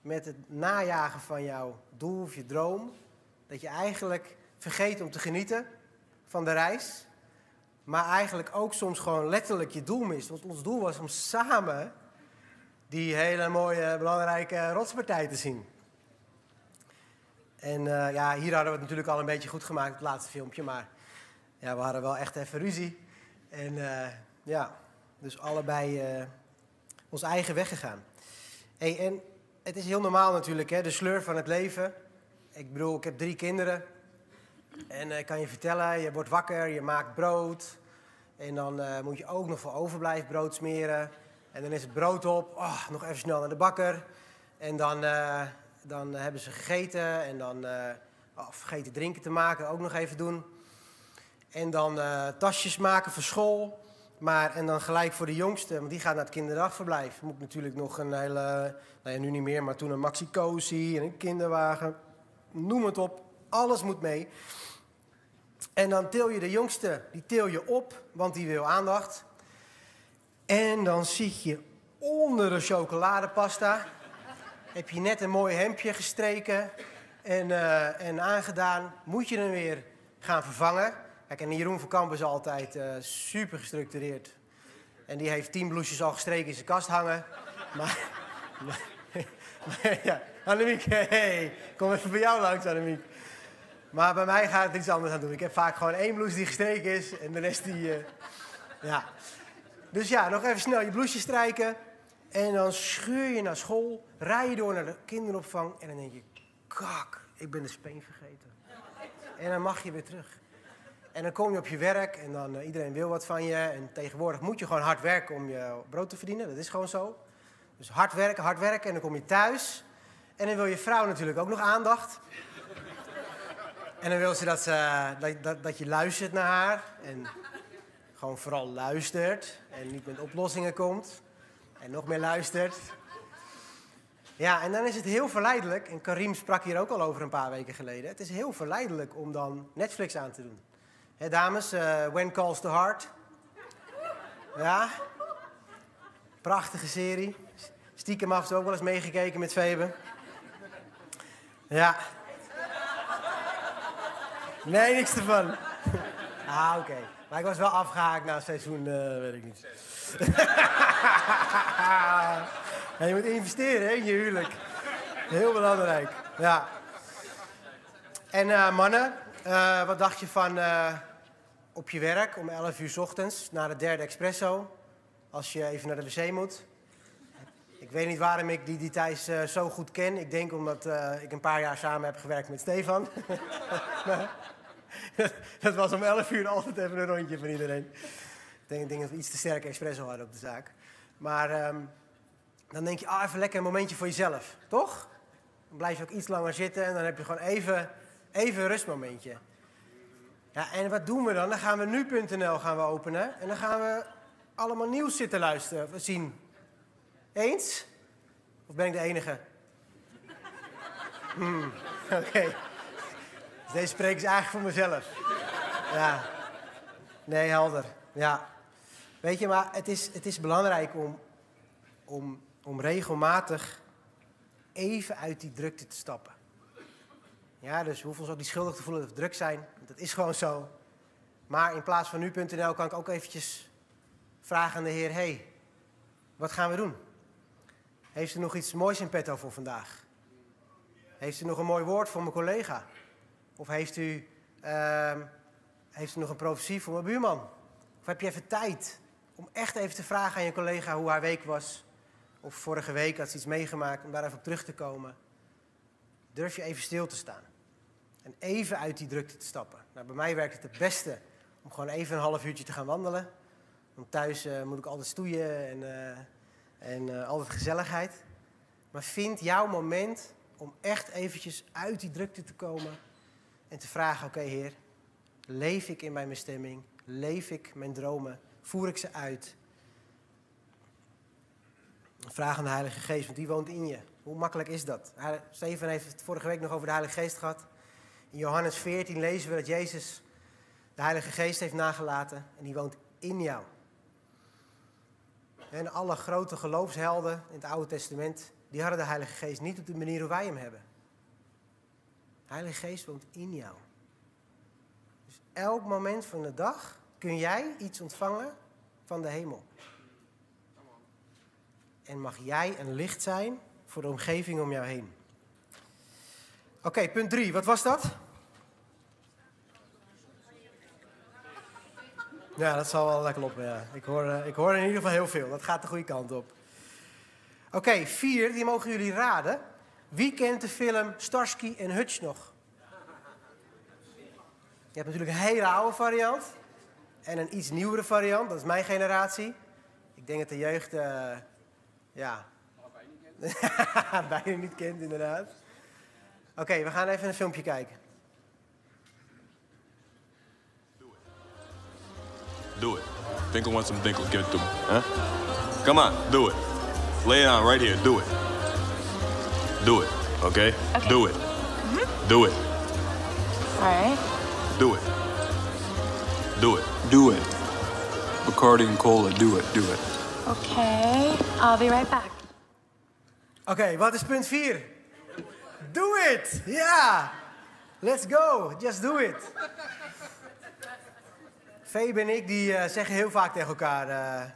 met het najagen van jouw doel of je droom, dat je eigenlijk vergeet om te genieten van de reis. Maar eigenlijk ook soms gewoon letterlijk je doel mist. Want ons doel was om samen die hele mooie, belangrijke rotspartij te zien. En uh, ja, hier hadden we het natuurlijk al een beetje goed gemaakt, het laatste filmpje. Maar ja, we hadden wel echt even ruzie. En uh, ja, dus allebei uh, ons eigen weg gegaan. En het is heel normaal natuurlijk, hè, de sleur van het leven. Ik bedoel, ik heb drie kinderen. En ik kan je vertellen, je wordt wakker, je maakt brood. En dan uh, moet je ook nog voor overblijf brood smeren. En dan is het brood op, oh, nog even snel naar de bakker. En dan, uh, dan hebben ze gegeten en dan oh, vergeten drinken te maken, ook nog even doen. En dan tasjes maken voor school. Maar, en dan gelijk voor de jongste, want die gaat naar het kinderdagverblijf. Moet natuurlijk nog een hele, nou ja, nu niet meer, maar toen een maxi-cozy en een kinderwagen. Noem het op, alles moet mee. En dan til je de jongste, die til je op, want die wil aandacht. En dan zie je onder de chocoladepasta, heb je net een mooi hemdje gestreken en, uh, en aangedaan. Moet je hem weer gaan vervangen. Kijk, en Jeroen van Kamp is altijd uh, super gestructureerd. En die heeft tien bloesjes al gestreken in zijn kast hangen. Maar, maar, maar ja, hey, kom even bij jou langs, Annemiek. Maar bij mij gaat het iets anders aan doen. Ik heb vaak gewoon één blouse die gestreken is en de rest die... eh, ja. Dus ja, nog even snel je blouseje strijken. En dan scheur je naar school, rij je door naar de kinderopvang en dan denk je... Kak, ik ben de speen vergeten. En dan mag je weer terug. En dan kom je op je werk en dan uh, iedereen wil wat van je. En tegenwoordig moet je gewoon hard werken om je brood te verdienen. Dat is gewoon zo. Dus hard werken, hard werken en dan kom je thuis. En dan wil je vrouw natuurlijk ook nog aandacht. En dan wil ze dat, ze, dat, dat, dat je luistert naar haar. En gewoon vooral luistert. En niet met oplossingen komt. En nog meer luistert. Ja, en dan is het heel verleidelijk. En Karim sprak hier ook al over een paar weken geleden. Het is heel verleidelijk om dan Netflix aan te doen. Hé dames, uh, When Calls the Heart. Ja. Prachtige serie. Stiekem af en toe ook wel eens meegekeken met Febe. Ja. Nee, niks ervan. Ah, oké. Maar ik was wel afgehaakt na seizoen, uh, weet ik niet. ja, je moet investeren hè, in je huwelijk. Heel belangrijk. Ja. En uh, mannen, uh, wat dacht je van op je werk om 11 uur ochtends na de derde espresso? Als je even naar de wc moet. Ik weet niet waarom ik die, uh, zo goed ken. Ik denk omdat ik een paar jaar samen heb gewerkt met Stefan. dat was om 11 uur altijd even een rondje van iedereen. Ik denk, denk dat we iets te sterke espresso hadden op de zaak. Maar um, dan denk je, ah, even lekker een momentje voor jezelf, toch? Dan blijf je ook iets langer zitten en dan heb je gewoon even, even een rustmomentje. Ja, en wat doen we dan? Dan gaan we nu.nl gaan we openen en dan gaan we allemaal nieuws zitten luisteren, zien. Eens? Of ben ik de enige? Hmm, Oké. Deze spreek is eigenlijk voor mezelf. Ja. Nee, helder. Ja. Weet je, maar het is, het is belangrijk om, om, om regelmatig even uit die drukte te stappen. Ja, dus we hoeven ons ook niet schuldig te voelen dat we druk zijn. Dat is gewoon zo. Maar in plaats van nu.nl kan ik ook eventjes vragen aan de Heer: hey, wat gaan we doen? Heeft u nog iets moois in petto voor vandaag? Heeft u nog een mooi woord voor mijn collega? Of heeft u, uh, heeft u nog een profetie voor mijn buurman? Of heb je even tijd om echt even te vragen aan je collega hoe haar week was? Of vorige week had ze iets meegemaakt om daar even op terug te komen? Durf je even stil te staan? En even uit die drukte te stappen. Nou, bij mij werkt het het beste om gewoon even een half uurtje te gaan wandelen. Want thuis uh, moet ik altijd stoeien en, uh, en uh, altijd gezelligheid. Maar vind jouw moment om echt eventjes uit die drukte te komen en te vragen, oké Heer, leef ik in mijn bestemming? Leef ik mijn dromen? Voer ik ze uit? Vraag aan de Heilige Geest, want die woont in je. Hoe makkelijk is dat? Steven heeft het vorige week nog over de Heilige Geest gehad. In Johannes 14 lezen we dat Jezus de Heilige Geest heeft nagelaten en die woont in jou. En alle grote geloofshelden in het Oude Testament, die hadden de Heilige Geest niet op de manier hoe wij hem hebben. Heilige Geest woont in jou. Dus elk moment van de dag kun jij iets ontvangen van de hemel. En mag jij een licht zijn voor de omgeving om jou heen. Oké, punt drie. Wat was dat? Ja, dat zal wel lekker kloppen, ja. Ik hoor, uh, ik hoor in ieder geval heel veel. Dat gaat de goede kant op. Oké, vier, die mogen jullie raden. Wie kent de film Starsky en Hutch nog? Je hebt natuurlijk een hele oude variant. En een iets nieuwere variant. Dat is mijn generatie. Ik denk dat de jeugd, uh, ja... bijna niet kent, inderdaad. Oké, we gaan even een filmpje kijken. Do it. Dinkle wants some dinkle. Give it to me. Huh? Come on, do it. Lay it on right here. Do it. Do it. Okay? Okay. Do it. Mm-hmm. Do it. All right. Do it. Do it. Do it. Bacardi and cola, do it, do it. Okay. I'll be right back. Oké, okay, wat is punt 4? Do it! Ja! Yeah. Let's go! Just do it! Febe en ik die, uh, zeggen heel vaak tegen elkaar: uh,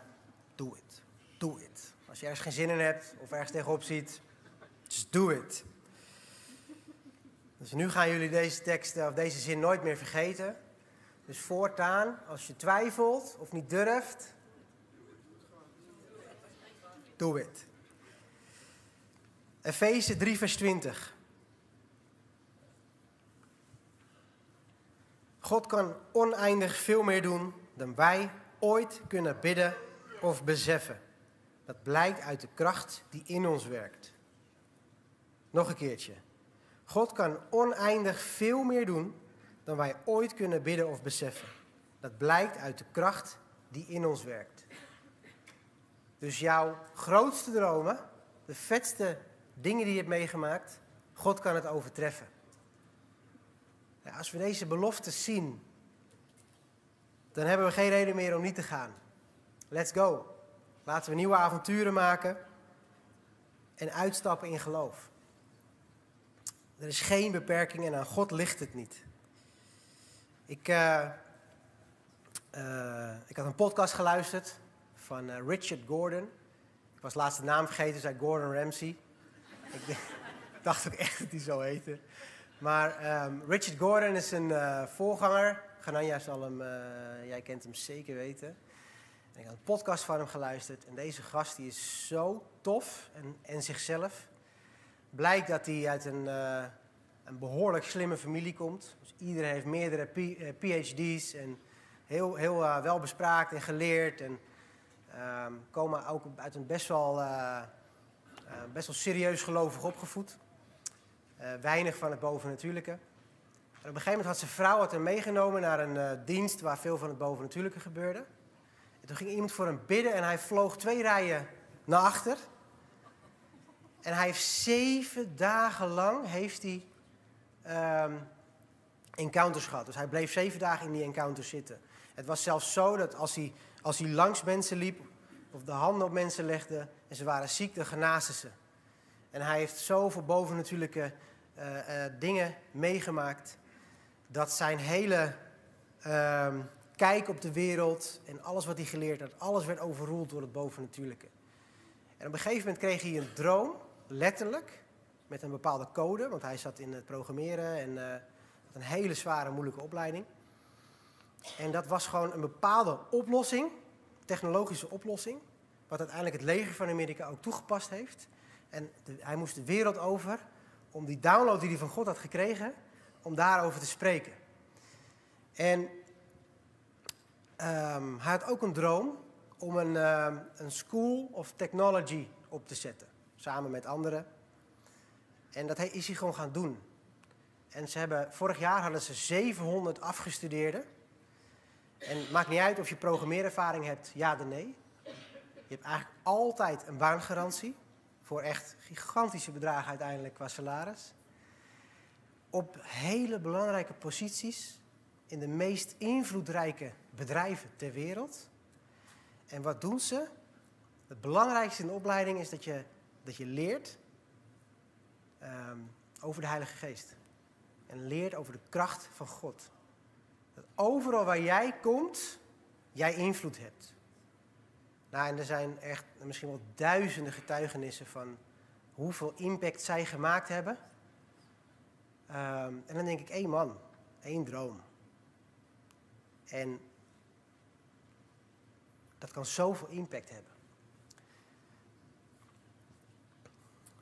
Doe het, doe het. Als je ergens geen zin in hebt of ergens tegenop ziet, just do it. Dus nu gaan jullie deze tekst of deze zin nooit meer vergeten. Dus voortaan, als je twijfelt of niet durft, do it. Efeze 3, vers 20. God kan oneindig veel meer doen dan wij ooit kunnen bidden of beseffen. Dat blijkt uit de kracht die in ons werkt. Nog een keertje. God kan oneindig veel meer doen dan wij ooit kunnen bidden of beseffen. Dat blijkt uit de kracht die in ons werkt. Dus jouw grootste dromen, de vetste dingen die je hebt meegemaakt, God kan het overtreffen. Als we deze beloftes zien, dan hebben we geen reden meer om niet te gaan. Let's go. Laten we nieuwe avonturen maken en uitstappen in geloof. Er is geen beperking en aan God ligt het niet. Ik, uh, uh, ik had een podcast geluisterd van uh, Richard Gordon. Ik was laatst de naam vergeten, zei Gordon Ramsay. ik dacht ook echt dat hij zo heette. Maar um, Richard Gordon is een voorganger. Gananja zal hem, jij kent hem zeker weten. En ik had een podcast van hem geluisterd. En deze gast die is zo tof en, en zichzelf. Blijkt dat hij uit een, uh, een behoorlijk slimme familie komt. Dus iedereen heeft meerdere PhD's en heel, heel uh, wel bespraakt en geleerd. En uh, komen ook uit een best wel, best wel serieus gelovig opgevoed. weinig van het bovennatuurlijke. En op een gegeven moment had zijn vrouw het hem meegenomen naar een dienst waar veel van het bovennatuurlijke gebeurde. En toen ging iemand voor hem bidden en hij vloog twee rijen naar achter. En hij heeft zeven dagen lang heeft hij, um, encounters gehad. Dus hij bleef zeven dagen in die encounters zitten. Het was zelfs zo dat als hij, als hij langs mensen liep of de handen op mensen legde en ze waren ziek, dan ze. En hij heeft zoveel bovennatuurlijke uh, uh, dingen meegemaakt dat zijn hele uh, kijk op de wereld en alles wat hij geleerd had, alles werd overroeld door het bovennatuurlijke. En op een gegeven moment kreeg hij een droom letterlijk, met een bepaalde code, want hij zat in het programmeren en uh, had een hele zware, moeilijke opleiding. En dat was gewoon een bepaalde oplossing, technologische oplossing, wat uiteindelijk het leger van Amerika ook toegepast heeft. En hij moest de wereld over om die download die hij van God had gekregen, om daarover te spreken. En um, hij had ook een droom om een, uh, een school of technology op te zetten samen met anderen. En dat is hij gewoon gaan doen. En ze hebben, vorig jaar hadden ze 700 afgestudeerden. En het maakt niet uit of je programmeerervaring hebt, ja of nee. Je hebt eigenlijk altijd een baangarantie. Voor echt gigantische bedragen uiteindelijk qua salaris. Op hele belangrijke posities in de meest invloedrijke bedrijven ter wereld. En wat doen ze? Het belangrijkste in de opleiding is dat je dat je leert um, over de Heilige Geest. En leert over de kracht van God. Dat overal waar jij komt, jij invloed hebt. Nou, en er zijn echt misschien wel duizenden getuigenissen van hoeveel impact zij gemaakt hebben. Um, en dan denk ik, één man, één droom. En dat kan zoveel impact hebben.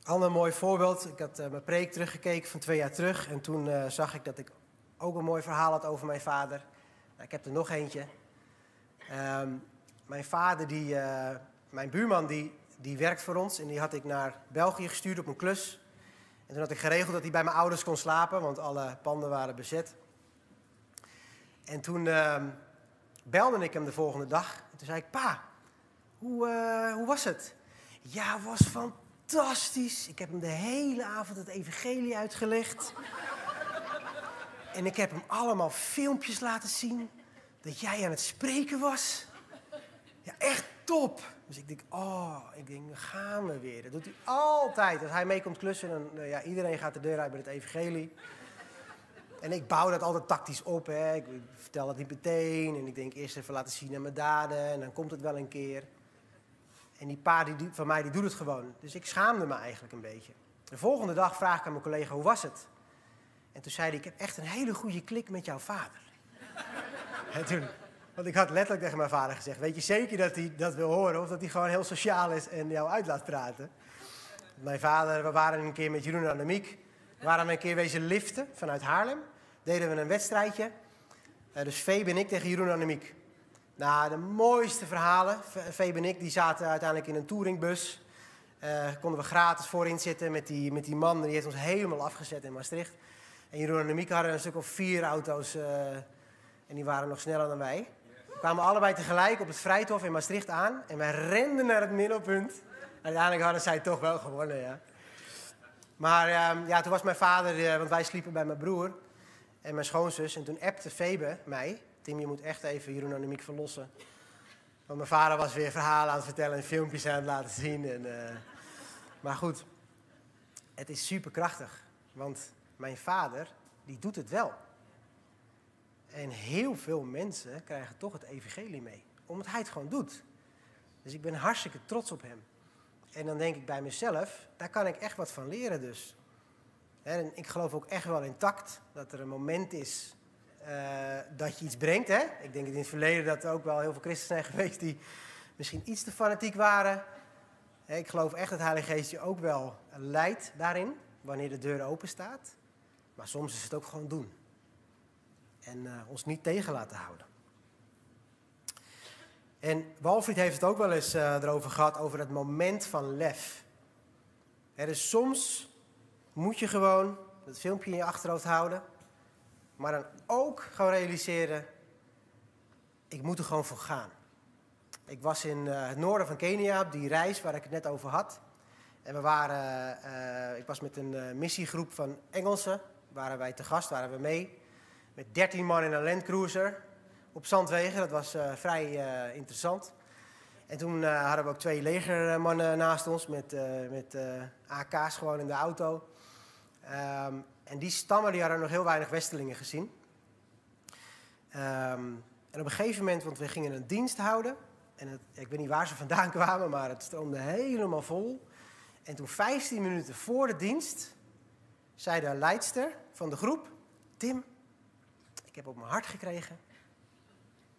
Ander mooi voorbeeld. Ik had uh, mijn preek teruggekeken van twee jaar terug. En toen uh, zag ik dat ik ook een mooi verhaal had over mijn vader. Nou, ik heb er nog eentje. Um, mijn vader, die, uh, mijn buurman, die, die werkt voor ons. En die had ik naar België gestuurd op een klus. En toen had ik geregeld dat hij bij mijn ouders kon slapen. Want alle panden waren bezet. En toen uh, belde ik hem de volgende dag. En toen zei ik, pa, hoe, hoe was het? Ja, was fantastisch fantastisch. Ik heb hem de hele avond het evangelie uitgelegd. En ik heb hem allemaal filmpjes laten zien dat jij aan het spreken was. Ja, echt top. Dus ik denk, oh, ik denk, gaan we weer. Dat doet hij altijd. Als hij mee komt klussen, dan, nou ja, iedereen gaat de deur uit met het evangelie. En ik bouw dat altijd tactisch op. Hè. Ik vertel het niet meteen. En ik denk eerst even laten zien aan mijn daden. En dan komt het wel een keer. En die pa die, van mij die doet het gewoon. Dus ik schaamde me eigenlijk een beetje. De volgende dag vraag ik aan mijn collega, hoe was het? En toen zei hij, ik heb echt een hele goede klik met jouw vader. en toen, want ik had letterlijk tegen mijn vader gezegd, weet je zeker dat hij dat wil horen? Of dat hij gewoon heel sociaal is en jou uit laat praten? Mijn vader, we waren een keer met Jeroen en Annemiek. We waren een keer wezen liften vanuit Haarlem. Deden we een wedstrijdje. Eh, dus Febe en ik tegen Jeroen en Annemiek. Nou, de mooiste verhalen. Fe- Febe en ik die zaten uiteindelijk in een touringbus. Eh, konden we gratis voorin zitten met die, met die man. Die heeft ons helemaal afgezet in Maastricht. En Jeroen en Annemiek hadden een stuk of vier auto's. eh, en die waren nog sneller dan wij. We kwamen allebei tegelijk op het Vrijthof in Maastricht aan. En wij renden naar het middelpunt. Uiteindelijk hadden zij toch wel gewonnen, ja. Maar ehm, ja, toen was mijn vader, eh, want wij sliepen bij mijn broer en mijn schoonzus. En toen appte Febe mij. Je moet echt even Jeroen verlossen. Want mijn vader was weer verhalen aan het vertellen en filmpjes aan het laten zien. En, eh, maar goed, het is superkrachtig. Want mijn vader, die doet het wel. En heel veel mensen krijgen toch het evangelie mee. Omdat hij het gewoon doet. Dus ik ben hartstikke trots op hem. En dan denk ik bij mezelf, daar kan ik echt wat van leren dus. En ik geloof ook echt wel in tact, dat er een moment is dat je iets brengt. Hè? Ik denk in het verleden dat er ook wel heel veel christenen zijn geweest die misschien iets te fanatiek waren. Ik geloof echt dat de Heilige Geest je ook wel leidt daarin, wanneer de deur open staat. Maar soms is het ook gewoon doen. En eh, ons niet tegen laten houden. En Walfried heeft het ook wel eens eh, erover gehad, over het moment van lef. Hè, dus soms moet je gewoon dat filmpje in je achterhoofd houden. Maar dan ook gewoon realiseren, ik moet er gewoon voor gaan. Ik was in eh, het noorden van Kenia op die reis waar ik het net over had. En we waren, eh, ik was met een eh, missiegroep van Engelsen, waren wij te gast, waren we mee. Met 13 man in een Landcruiser op Zandwegen. Dat was vrij interessant. En toen hadden we ook twee legermannen naast ons met, met AK's gewoon in de auto. Ehm, en die stammen die hadden nog heel weinig Westelingen gezien. Ehm, en op een gegeven moment, want we gingen een dienst houden. En ik weet niet waar ze vandaan kwamen, maar het stroomde helemaal vol. En toen 15 minuten voor de dienst, zei de leidster van de groep... Tim, ik heb op mijn hart gekregen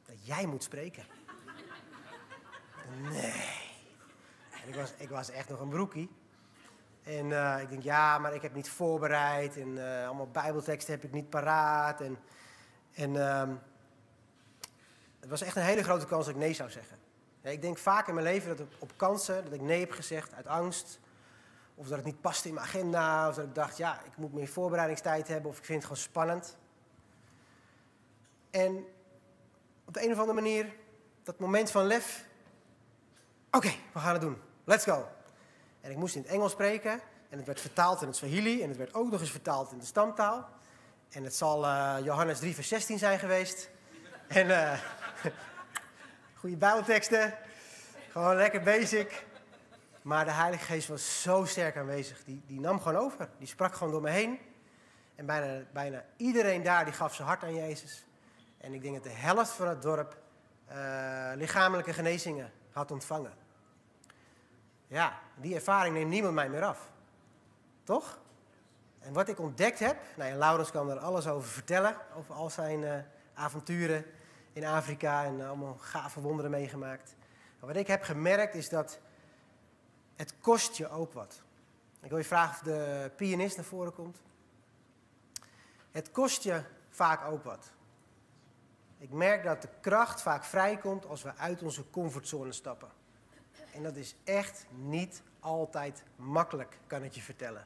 dat jij moet spreken. Nee. En ik was, ik was echt nog een broekie. En eh, ik denk, ja, maar ik heb niet voorbereid. En eh, allemaal bijbelteksten heb ik niet paraat. En, en ehm, het was echt een hele grote kans dat ik nee zou zeggen. Ja, ik denk vaak in mijn leven dat op, kansen dat ik nee heb gezegd uit angst. Of dat het niet paste in mijn agenda. Of dat ik dacht, ja, ik moet meer voorbereidingstijd hebben. Of ik vind het gewoon spannend. En op de een of andere manier, dat moment van lef. Oké, we gaan het doen. Let's go. En ik moest in het Engels spreken. En het werd vertaald in het Swahili. En het werd ook nog eens vertaald in de stamtaal. En het zal eh, Johannes 3, vers 16 zijn geweest. En eh goede bijbelteksten. Gewoon lekker basic. Maar de Heilige Geest was zo sterk aanwezig. Die, die nam gewoon over. Die sprak gewoon door me heen. En bijna, bijna iedereen daar die gaf zijn hart aan Jezus. En ik denk dat de helft van het dorp eh, lichamelijke genezingen had ontvangen. Ja, die ervaring neemt niemand mij meer af. Toch? En wat ik ontdekt heb, nou ja, Laurens kan er alles over vertellen, over al zijn eh, avonturen in Afrika en allemaal gave wonderen meegemaakt. Maar wat ik heb gemerkt is dat het kost je ook wat. Ik wil je vragen of de pianist naar voren komt. Het kost je vaak ook wat. Ik merk dat de kracht vaak vrijkomt als we uit onze comfortzone stappen. En dat is echt niet altijd makkelijk, kan ik je vertellen.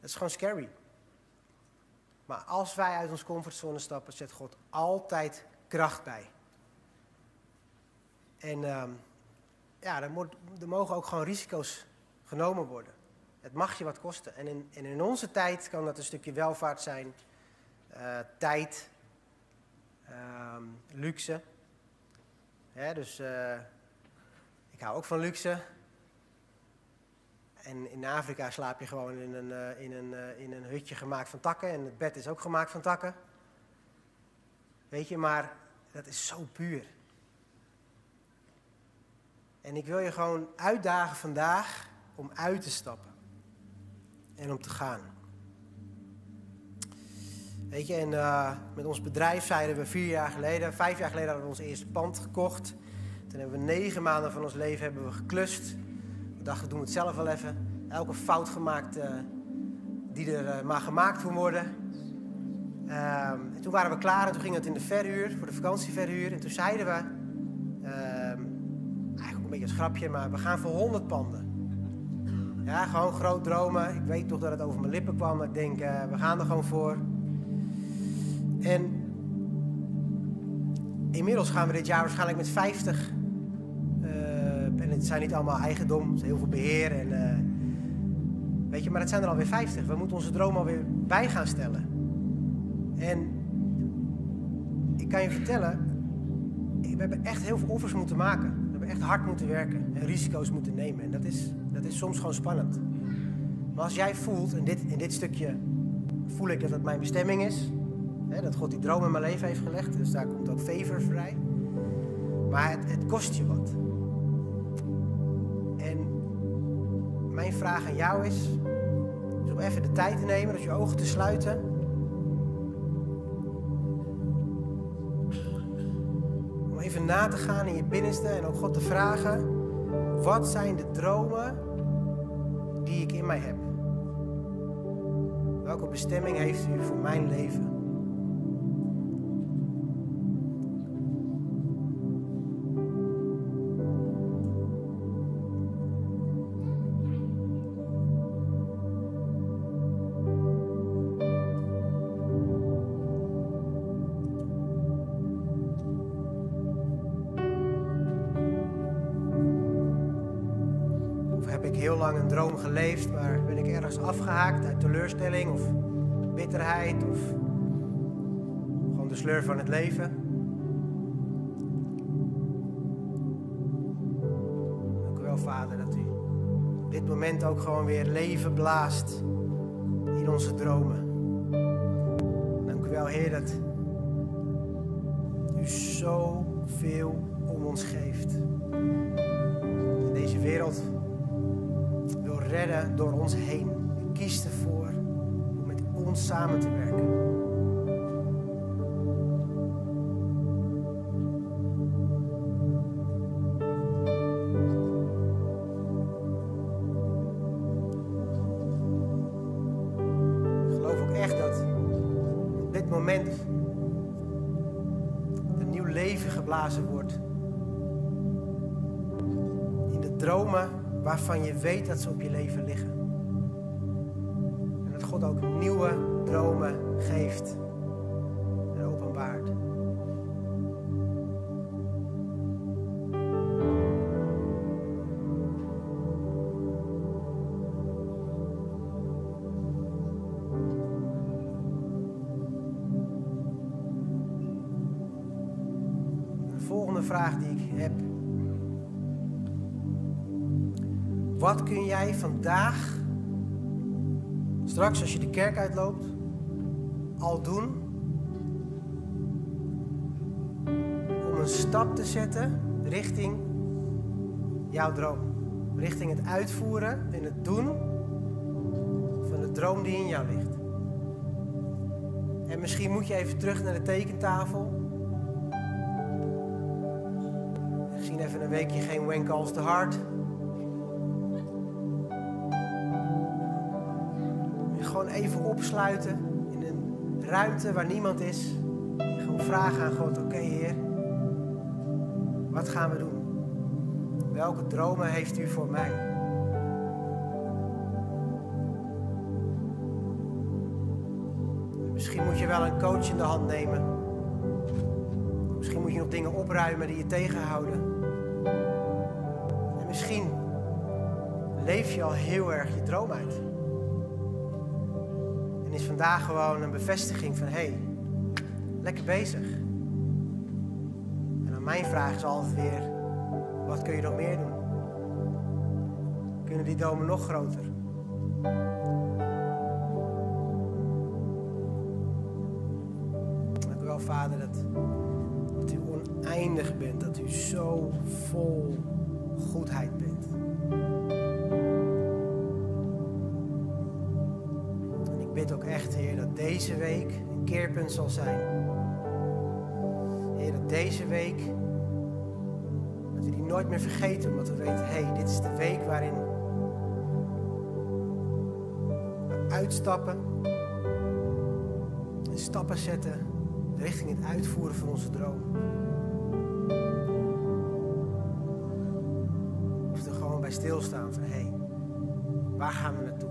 Dat is gewoon scary. Maar als wij uit onze comfortzone stappen, zet God altijd kracht bij. En ehm, ja, er, moet, er mogen ook gewoon risico's genomen worden. Het mag je wat kosten. En in, in onze tijd kan dat een stukje welvaart zijn, eh, tijd, ehm, luxe. Hè, dus eh, ik hou ook van luxe. En in Afrika slaap je gewoon in een, eh, in, een, eh, in een hutje gemaakt van takken. En het bed is ook gemaakt van takken. Weet je, maar dat is zo puur. En ik wil je gewoon uitdagen vandaag om uit te stappen. En om te gaan. Weet je, en uh, met ons bedrijf zeiden we vier jaar geleden, vijf jaar geleden hadden we ons eerste pand gekocht. Toen hebben we negen maanden van ons leven hebben we geklust. We dachten, doen we het zelf wel even. Elke fout gemaakt uh, die er uh, maar gemaakt kon worden. Uh, en toen waren we klaar en toen ging het in de verhuur, voor de vakantieverhuur. En toen zeiden we, ehm, eigenlijk een beetje een grapje, maar we gaan voor 100 panden. Ja, gewoon groot dromen. Ik weet toch dat het over mijn lippen kwam, ik denk, uh, we gaan er gewoon voor. En inmiddels gaan we dit jaar waarschijnlijk met 50. En het zijn niet allemaal eigendom, het is heel veel beheer. En, uh, weet je, maar het zijn er alweer 50. We moeten onze droom alweer bij gaan stellen. En ik kan je vertellen, we hebben echt heel veel offers moeten maken. We hebben echt hard moeten werken en risico's moeten nemen. En dat is, dat is soms gewoon spannend. Maar als jij voelt, en dit, in dit stukje voel ik dat het mijn bestemming is. Hè, dat God die droom in mijn leven heeft gelegd. Dus daar komt ook favor vrij. Maar het, het kost je wat. Mijn vraag aan jou is, is om even de tijd te nemen, dat je ogen te sluiten. Om even na te gaan in je binnenste en ook God te vragen, wat zijn de dromen die ik in mij heb? Welke bestemming heeft u voor mijn leven? Geleefd, maar ben ik ergens afgehaakt uit teleurstelling of bitterheid of gewoon de sleur van het leven. Dank u wel, Vader, dat u op dit moment ook gewoon weer leven blaast in onze dromen. Dank u wel, Heer, dat u zoveel om ons geeft. In deze wereld redden door ons heen. Kiest ervoor om met ons samen te werken. Ik geloof ook echt dat dit moment een nieuw leven geblazen wordt. In de dromen waarvan je weet dat ze op je leven liggen. En dat God ook nieuwe dromen geeft en openbaart. Jij vandaag, straks als je de kerk uitloopt, al doen om een stap te zetten richting jouw droom? Richting het uitvoeren en het doen van de droom die in jou ligt. En misschien moet je even terug naar de tekentafel. Misschien even een weekje geen When Calls the Heart. Opsluiten in een ruimte waar niemand is. En gewoon vragen aan God, oké Heer, wat gaan we doen? Welke dromen heeft u voor mij? Misschien moet je wel een coach in de hand nemen. Misschien moet je nog dingen opruimen die je tegenhouden. En misschien leef je al heel erg je droom uit. Vandaag gewoon een bevestiging van hé, hey, lekker bezig. En dan mijn vraag is altijd weer, wat kun je nog meer doen? Kunnen die dromen nog groter? Dank u wel, Vader, dat, dat u oneindig bent, dat u zo vol goedheid bent. Echt, Heer, dat deze week een keerpunt zal zijn. Heer, dat deze week, dat we die nooit meer vergeten, omdat we weten, hé, hey, dit is de week waarin we uitstappen en stappen zetten richting het uitvoeren van onze droom. Of er gewoon bij stilstaan van, hé, hey, waar gaan we naartoe?